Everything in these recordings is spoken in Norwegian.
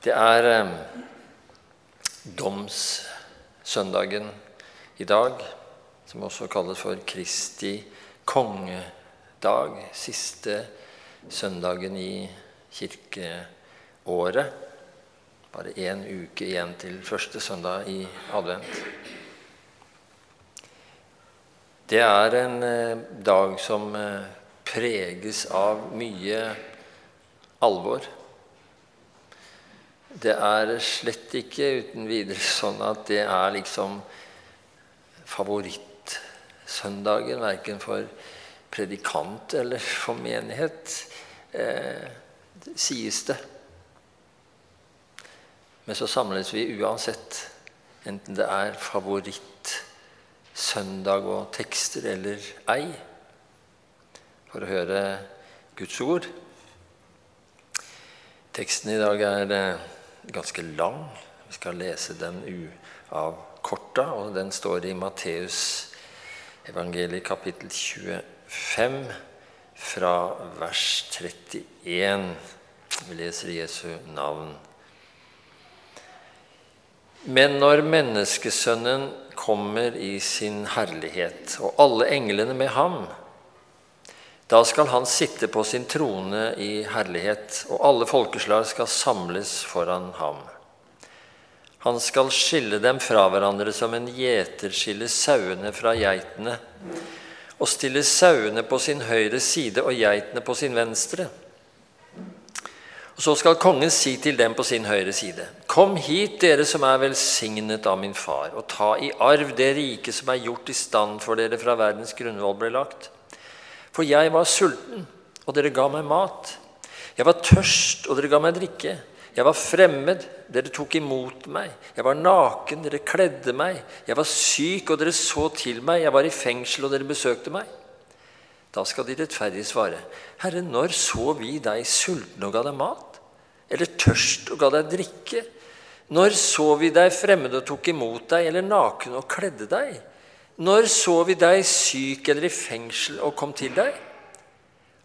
Det er eh, domssøndagen i dag, som også kalles for Kristi kongedag. Siste søndagen i kirkeåret. Bare én uke igjen til første søndag i advent. Det er en eh, dag som eh, preges av mye alvor. Det er slett ikke uten videre sånn at det er liksom favorittsøndagen, verken for predikant eller for menighet, eh, sies det. Men så samles vi uansett, enten det er favorittsøndag og tekster eller ei, for å høre Guds ord. Teksten i dag er eh, ganske lang. Vi skal lese den uavkorta, og den står i Matteus evangeliet kapittel 25 fra vers 31. Vi leser Jesu navn. Men når menneskesønnen kommer i sin herlighet, og alle englene med ham, da skal han sitte på sin trone i herlighet, og alle folkeslag skal samles foran ham. Han skal skille dem fra hverandre som en gjeter skiller sauene fra geitene, og stille sauene på sin høyre side og geitene på sin venstre. Og Så skal kongen si til dem på sin høyre side.: Kom hit, dere som er velsignet av min far, og ta i arv det rike som er gjort i stand for dere fra verdens grunnvoll ble lagt. For jeg var sulten, og dere ga meg mat. Jeg var tørst, og dere ga meg drikke. Jeg var fremmed, dere tok imot meg. Jeg var naken, dere kledde meg. Jeg var syk, og dere så til meg. Jeg var i fengsel, og dere besøkte meg. Da skal de rettferdige svare, Herre, når så vi deg sulten og ga deg mat? eller tørst og ga deg drikke? Når så vi deg fremmed og tok imot deg, eller naken og kledde deg? Når så vi deg syk eller i fengsel og kom til deg?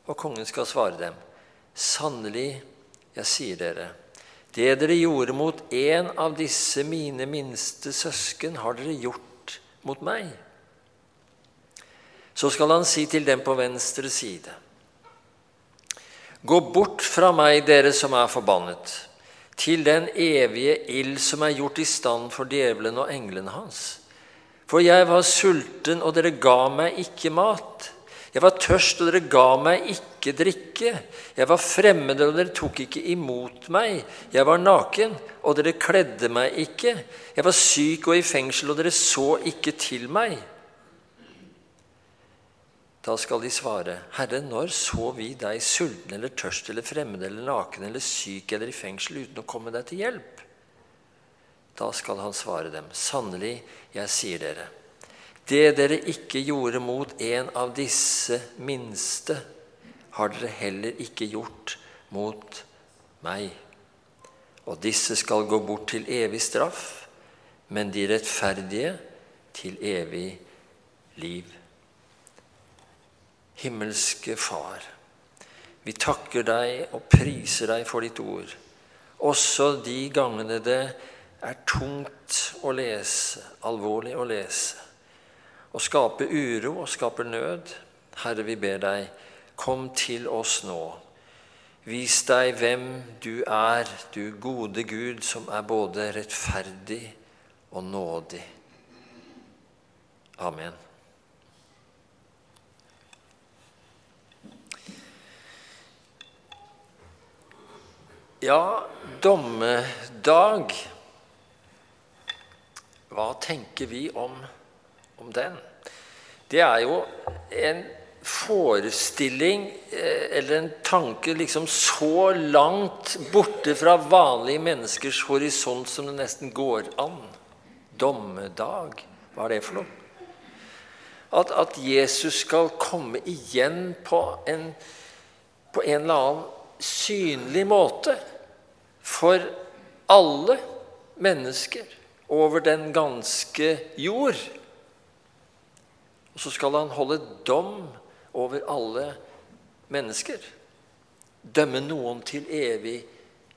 Og kongen skal svare dem, sannelig, jeg sier dere, det dere gjorde mot en av disse mine minste søsken, har dere gjort mot meg. Så skal han si til dem på venstre side, Gå bort fra meg, dere som er forbannet, til den evige ild som er gjort i stand for djevelen og englene hans. For jeg var sulten, og dere ga meg ikke mat. Jeg var tørst, og dere ga meg ikke drikke. Jeg var fremmed, og dere tok ikke imot meg. Jeg var naken, og dere kledde meg ikke. Jeg var syk og i fengsel, og dere så ikke til meg. Da skal de svare, Herre, når så vi deg sulten eller tørst eller fremmed eller naken eller syk eller i fengsel uten å komme deg til hjelp? Da skal han svare dem, sannelig, jeg sier dere, det dere ikke gjorde mot en av disse minste, har dere heller ikke gjort mot meg. Og disse skal gå bort til evig straff, men de rettferdige til evig liv. Himmelske Far, vi takker deg og priser deg for ditt ord, også de gangene det er tungt å lese, alvorlig å lese, og skaper uro og skaper nød. Herre, vi ber deg, kom til oss nå. Vis deg hvem du er, du gode Gud, som er både rettferdig og nådig. Amen. Ja, dommedag Hva tenker vi om, om, den? Det er jo en forestilling eh, eller en tanke liksom så langt borte fra vanlige menneskers horisont som det nesten går an. Dommedag, hva er det for noe? At, at Jesus skal komme igjen på en, på en eller annen synlig måte for alle mennesker over den ganske jord. Og så skal han holde dom over alle mennesker. Dømme noen til evig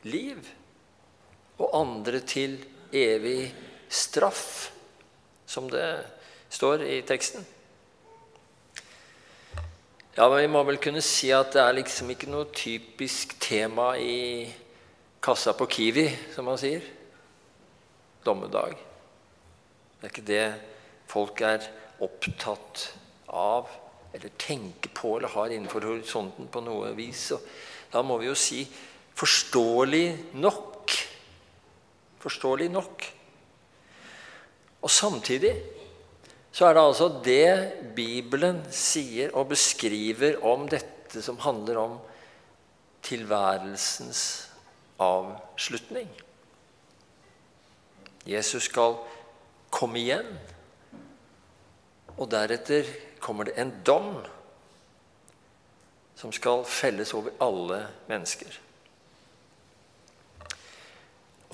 liv. og andre til evig straff, som det står i teksten. Ja, men Vi må vel kunne si at det er liksom ikke noe typisk tema i kassa på Kiwi, som man sier. Dommedag. Det er ikke det folk er opptatt av eller tenker på eller har innenfor horisonten på noe vis. Og da må vi jo si forståelig nok. Forståelig nok. Og samtidig så er det altså det Bibelen sier og beskriver om dette som handler om tilværelsens avslutning. Jesus skal komme igjen, og deretter kommer det en dom som skal felles over alle mennesker.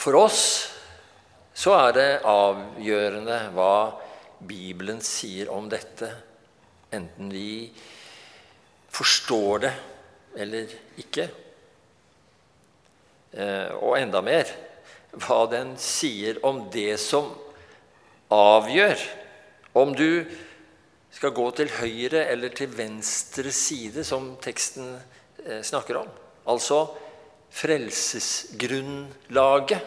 For oss så er det avgjørende hva Bibelen sier om dette, enten vi forstår det eller ikke. Eh, og enda mer hva den sier om det som avgjør om du skal gå til høyre eller til venstre side, som teksten eh, snakker om. Altså frelsesgrunnlaget,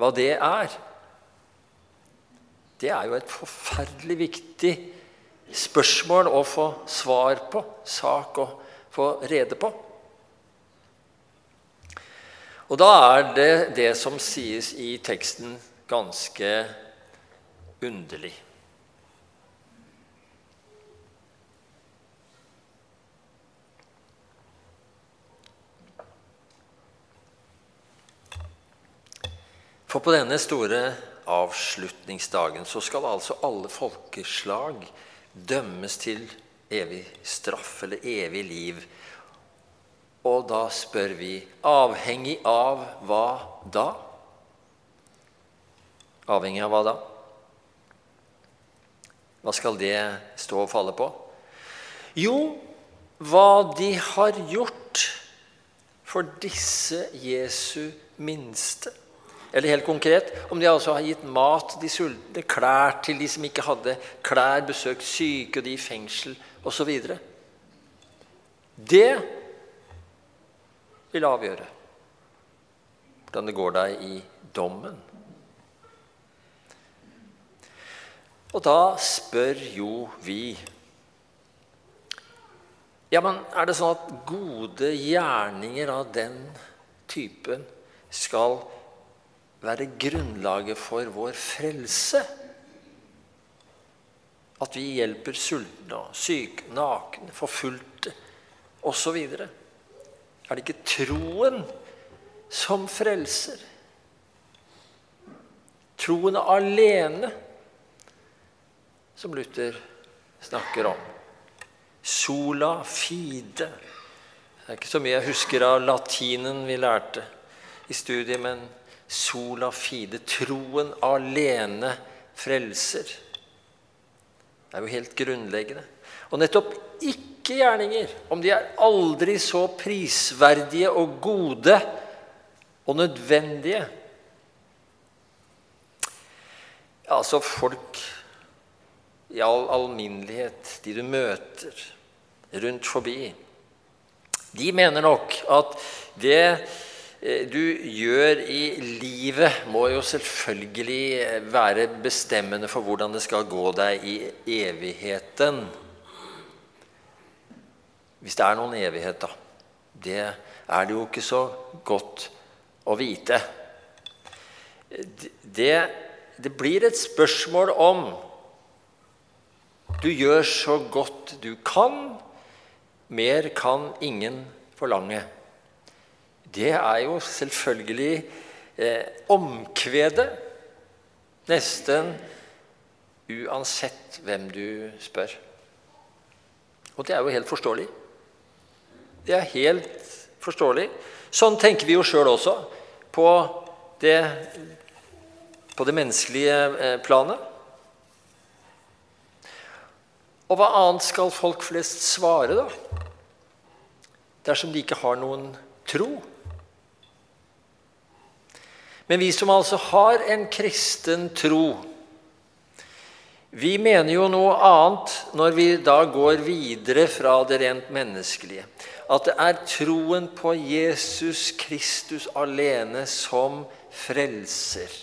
hva det er. Det er jo et forferdelig viktig spørsmål å få svar på, sak å få rede på. Og da er det det som sies i teksten, ganske underlig. For på denne store avslutningsdagen så skal altså alle folkeslag dømmes til evig straff eller evig liv. Og da spør vi avhengig av hva da? Avhengig av hva da? Hva skal det stå og falle på? Jo, hva de har gjort for disse Jesu minste. Eller helt konkret om de altså har gitt mat de sultne, klær til de som ikke hadde klær, besøkt syke og de i fengsel osv. Det vil avgjøre hvordan det går deg i dommen. Og da spør jo vi Ja, men er det sånn at gode gjerninger av den typen skal være grunnlaget for vår frelse. At vi hjelper sultne og syke, nakne, forfulgte osv. Er det ikke troen som frelser? Troen alene, som Luther snakker om. Sola fide. Det er ikke så mye jeg husker av latinen vi lærte i studiet, men sola fide. Troen alene frelser. Det er jo helt grunnleggende. Og nettopp ikke gjerninger, om de er aldri så prisverdige og gode og nødvendige Altså folk i all alminnelighet, de du møter rundt forbi, de mener nok at det Eh, du gjør i livet, må jo selvfølgelig være bestemmende for hvordan det skal gå deg i evigheten. Hvis det er noen evighet, da. Det er det jo ikke så godt å vite. Det, det blir et spørsmål om du gjør så godt du kan. Mer kan ingen forlange det er jo selvfølgelig eh, omkvedet. Nesten uansett hvem du spør. Og det er jo helt forståelig. Det er helt forståelig. Sånn tenker vi jo sjøl også på det, på det menneskelige eh, planet. Og hva annet skal folk flest svare, da? Dersom de ikke har noen tro? Men vi som altså har en kristen tro, vi mener jo noe annet når vi da går videre fra det rent menneskelige. At det er troen på Jesus Kristus alene som frelser.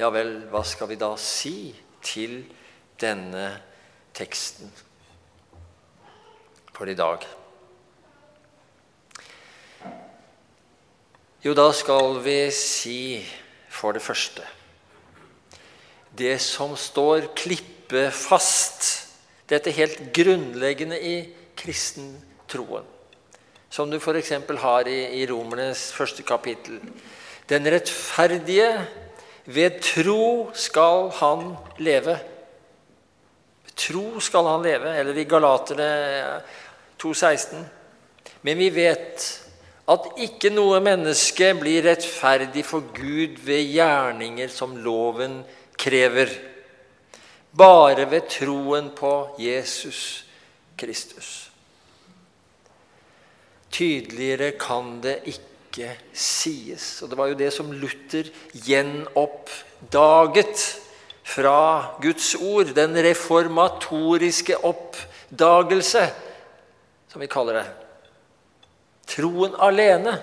Ja vel, hva skal vi da si til denne teksten for i dag? Jo, da skal vi si for det første det som står klippefast. Dette helt grunnleggende i kristentroen. Som du f.eks. har i, i Romernes første kapittel. Den rettferdige, ved tro skal han leve. Tro skal han leve. Eller i Galaterne 2,16. Men vi vet at ikke noe menneske blir rettferdig for Gud ved gjerninger som loven gjør krever. Bare ved troen på Jesus Kristus. Tydeligere kan det ikke sies. Og Det var jo det som Luther gjenoppdaget fra Guds ord. Den reformatoriske oppdagelse, som vi kaller det. Troen alene,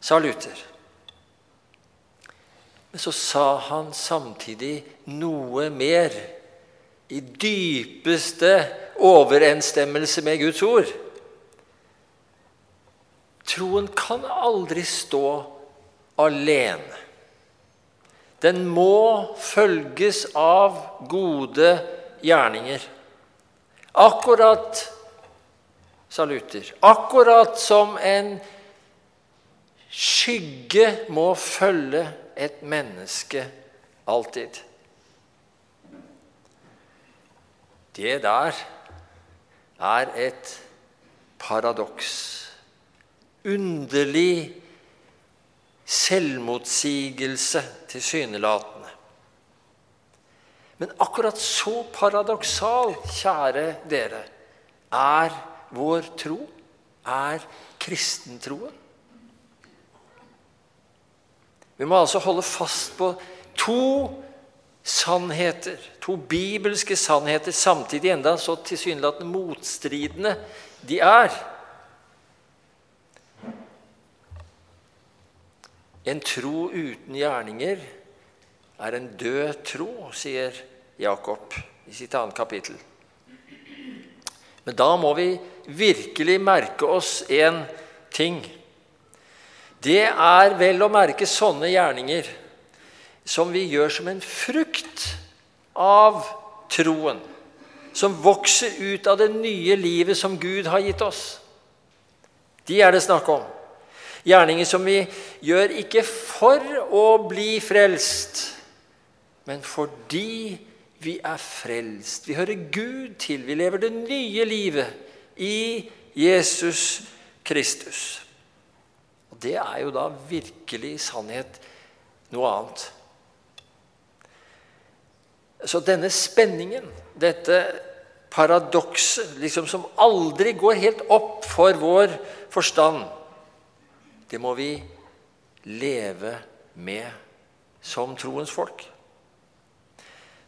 sa Luther. Men så sa han samtidig noe mer i dypeste overensstemmelse med Guds ord. Troen kan aldri stå alene. Den må følges av gode gjerninger. Akkurat, sa Luther, akkurat som en skygge må følge et menneske alltid. Det der er et paradoks. Underlig selvmotsigelse tilsynelatende. Men akkurat så paradoksal, kjære dere, er vår tro, er kristentroen. Vi må altså holde fast på to sannheter, to bibelske sannheter, samtidig enda så tilsynelatende motstridende de er. En tro uten gjerninger er en død tro, sier Jakob i sitt annet kapittel. Men da må vi virkelig merke oss én ting det er vel å merke sånne gjerninger som vi gjør som en frukt av troen. Som vokser ut av det nye livet som Gud har gitt oss. De er det snakk om. Gjerninger som vi gjør ikke for å bli frelst, men fordi vi er frelst. Vi hører Gud til. Vi lever det nye livet i Jesus Kristus det er jo da virkelig sannhet noe annet. Så denne spenningen, dette paradokset, liksom som aldri går helt opp for vår forstand, det må vi leve med som troens folk.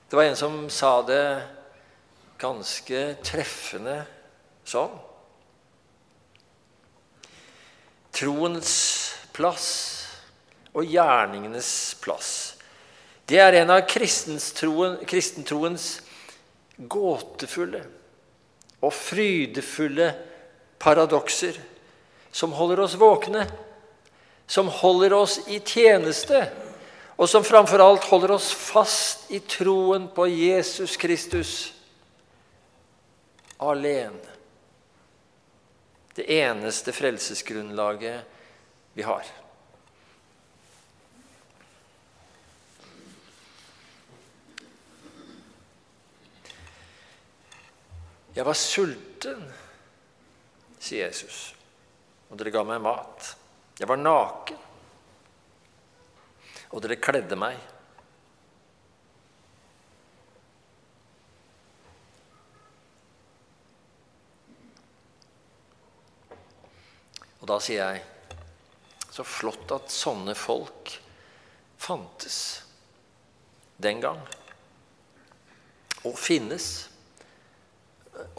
Det var en som sa det ganske treffende sånn troens plass og gjerningenes plass. Det er en av kristentroens gåtefulle og frydefulle paradokser som holder oss våkne, som holder oss i tjeneste, og som framfor alt holder oss fast i troen på Jesus Kristus alene det eneste frelsesgrunnlaget vi har. Jeg var sulten, sier Jesus, og dere ga meg mat. Jeg var naken, og dere kledde meg. Og da sier jeg så flott at sånne folk fantes den gang. Og finnes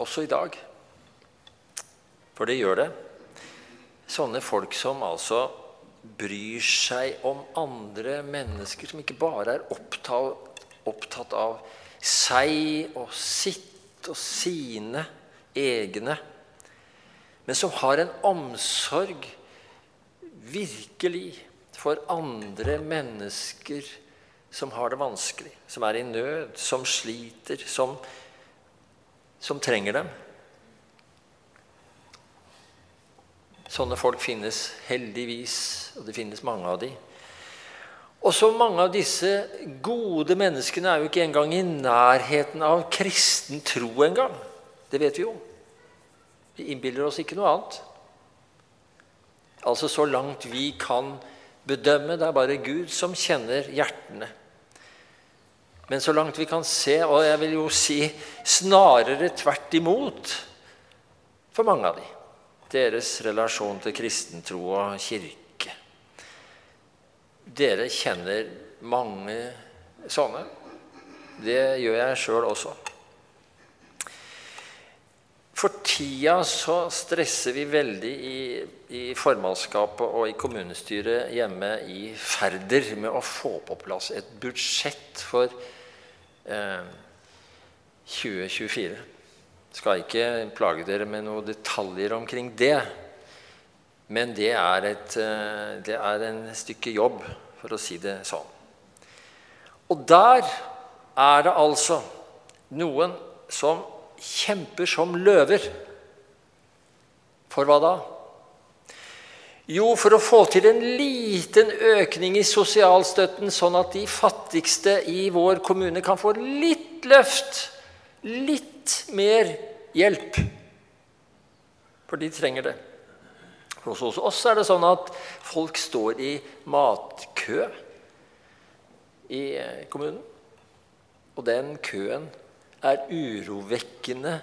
også i dag. For det gjør det. Sånne folk som altså bryr seg om andre mennesker, som ikke bare er opptatt, opptatt av seg og sitt og sine egne, men som har en omsorg virkelig for andre mennesker som har det vanskelig, som er i nød, som sliter, som, som trenger dem. Sånne folk finnes heldigvis, og det finnes mange av dem. Og så mange av disse gode menneskene er jo ikke engang i nærheten av kristen tro engang. Det vet vi jo. Vi innbiller oss ikke noe annet. Altså så langt vi kan bedømme. Det er bare Gud som kjenner hjertene. Men så langt vi kan se, og jeg vil jo si snarere tvert imot for mange av de, deres relasjon til kristen tro og kirke. Dere kjenner mange sånne. Det gjør jeg sjøl også. For tida så stresser vi veldig i, i formannskapet og i kommunestyret hjemme i Færder med å få på plass et budsjett for eh, 2024. Skal ikke plage dere med noen detaljer omkring det. Men det er, et, eh, det er en stykke jobb, for å si det sånn. Og der er det altså noen som kjemper som løver. For hva da? Jo, for å få til en liten økning i sosialstøtten, sånn at de fattigste i vår kommune kan få litt løft, litt mer hjelp. For de trenger det. Hos oss er det sånn at folk står i matkø i kommunen. Og den køen er urovekkende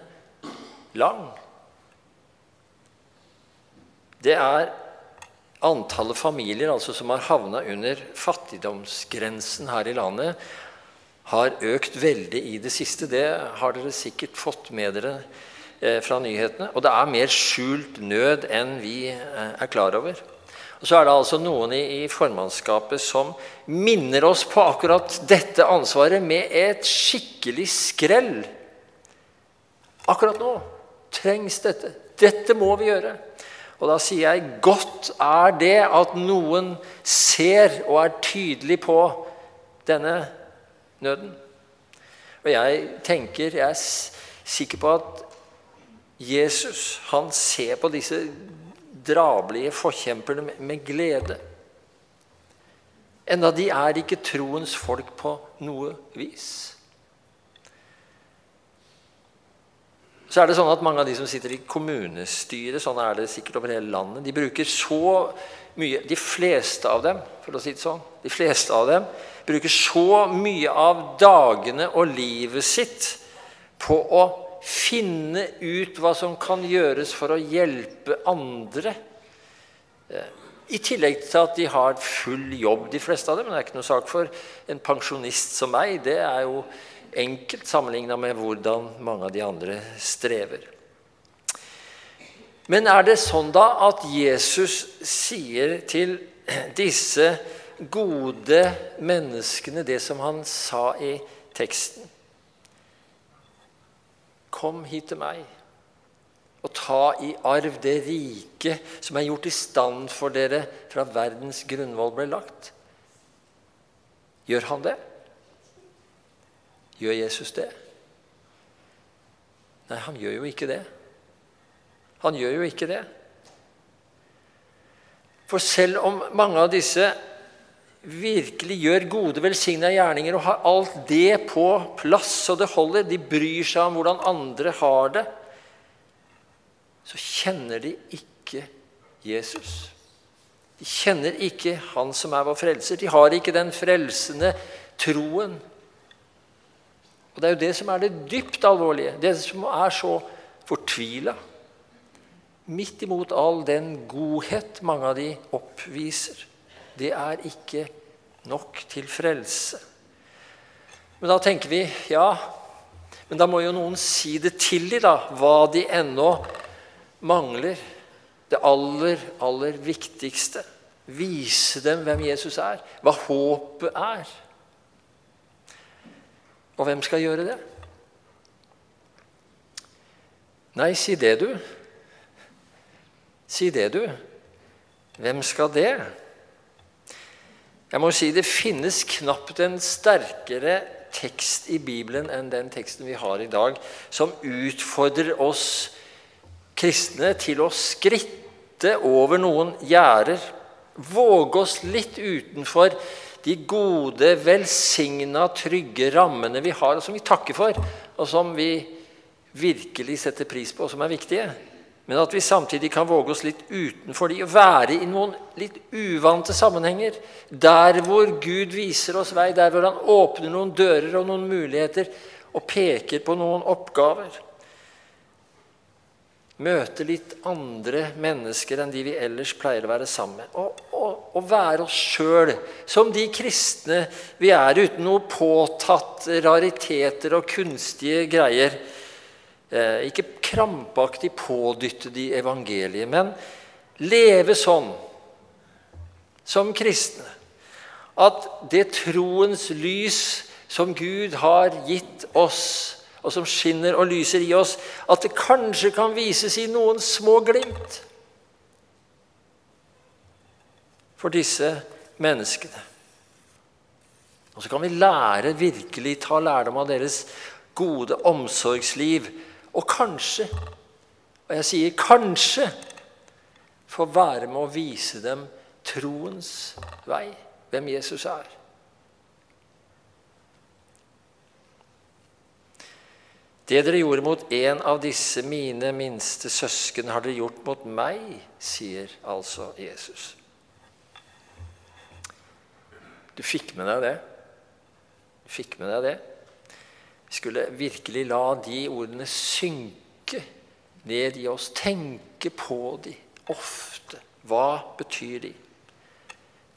lang. Det er antallet familier altså, som har havna under fattigdomsgrensen her i landet, har økt veldig i det siste. Det har dere sikkert fått med dere eh, fra nyhetene. Og det er mer skjult nød enn vi eh, er klar over. Og Så er det altså noen i, i formannskapet som minner oss på akkurat dette ansvaret med et skikkelig skrell. Akkurat nå trengs dette. Dette må vi gjøre. Og da sier jeg godt er det at noen ser og er tydelig på denne nøden. Og jeg tenker, jeg er sikker på at Jesus han ser på disse drabelige forkjemperne med glede. Enda de er ikke troens folk på noe vis. Så er det sånn at Mange av de som sitter i kommunestyret, sånn er det sikkert over hele landet, de bruker så mye De fleste av dem for å si det sånn, de fleste av dem bruker så mye av dagene og livet sitt på å finne ut hva som kan gjøres for å hjelpe andre. I tillegg til at de har full jobb, de fleste av dem. Men det er ikke noe sak for en pensjonist som meg. Det er jo enkelt sammenligna med hvordan mange av de andre strever. Men er det sånn da at Jesus sier til disse gode menneskene det som han sa i teksten? Kom hit til meg og ta i arv det rike som er gjort i stand for dere fra verdens grunnvoll ble lagt. Gjør han det? Gjør Jesus det? Nei, han gjør jo ikke det. Han gjør jo ikke det. For selv om mange av disse virkelig gjør gode, velsigna gjerninger og har alt det på plass så det holder, de bryr seg om hvordan andre har det, så kjenner de ikke Jesus. De kjenner ikke Han som er vår frelser. De har ikke den frelsende troen. Og Det er jo det som er det dypt alvorlige, det som er så fortvila. midt imot all den godhet mange av de oppviser. Det er ikke nok til frelse. Men da tenker vi ja, men da må jo noen si det til dem, da, hva de ennå mangler. Det aller, aller viktigste. Vise dem hvem Jesus er, hva håpet er. Og hvem skal gjøre det? Nei, si det, du. Si det, du. Hvem skal det? Jeg må si Det finnes knapt en sterkere tekst i Bibelen enn den teksten vi har i dag, som utfordrer oss kristne til å skritte over noen gjerder. Våge oss litt utenfor de gode, velsigna, trygge rammene vi har, og som vi takker for, og som vi virkelig setter pris på, og som er viktige. Men at vi samtidig kan våge oss litt utenfor de, og være i noen litt uvante sammenhenger. Der hvor Gud viser oss vei, der hvor Han åpner noen dører og noen muligheter og peker på noen oppgaver møte litt andre mennesker enn de vi ellers pleier å være sammen med. Og, og, og være oss sjøl som de kristne vi er, uten noe påtatt rariteter og kunstige greier. Eh, ikke krampaktig pådytte de evangeliet, men leve sånn som kristne at det troens lys som Gud har gitt oss, og som skinner og lyser i oss, at det kanskje kan vises i noen små glimt for disse menneskene. Og så kan vi lære, virkelig ta lærdom av deres gode omsorgsliv. Og kanskje, og jeg sier kanskje, få være med å vise dem troens vei, hvem Jesus er. Det dere gjorde mot en av disse mine minste søsken, har dere gjort mot meg, sier altså Jesus. Du fikk med deg det? Du fikk med deg det? Skulle virkelig la de ordene synke ned i oss. Tenke på de ofte. Hva betyr de?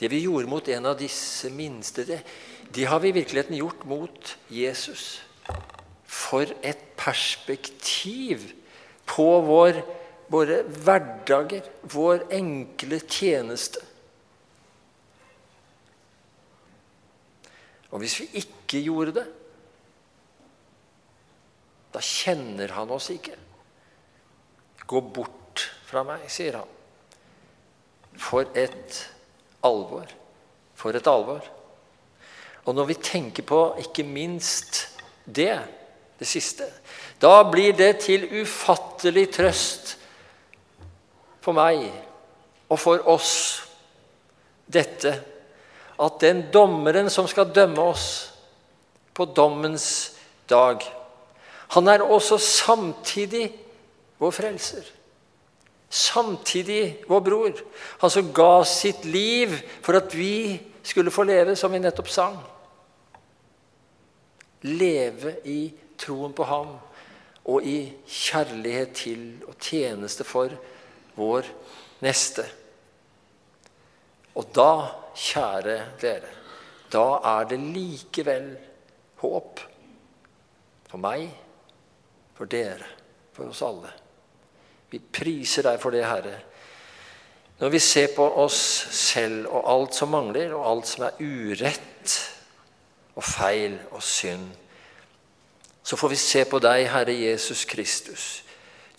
Det vi gjorde mot en av disse minste, det, det har vi i virkeligheten gjort mot Jesus. For et perspektiv på vår, våre hverdager, vår enkle tjeneste. Og hvis vi ikke gjorde det, kjenner han oss ikke. Gå bort fra meg, sier han. For et alvor. For et alvor. Og når vi tenker på ikke minst det det siste. Da blir det til ufattelig trøst for meg og for oss dette at den dommeren som skal dømme oss på dommens dag, han er også samtidig vår frelser. Samtidig vår bror. Han som ga sitt liv for at vi skulle få leve, som vi nettopp sang. Leve i troen på ham og i kjærlighet til og tjeneste for vår neste. Og da, kjære dere, da er det likevel håp for meg, for dere, for oss alle. Vi priser deg for det, Herre. Når vi ser på oss selv og alt som mangler, og alt som er urett og feil og synd, så får vi se på deg, Herre Jesus Kristus.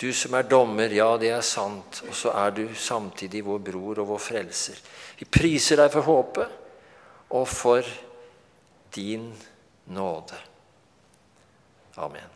Du som er dommer, ja, det er sant. Og så er du samtidig vår bror og vår frelser. Vi priser deg for håpet og for din nåde. Amen.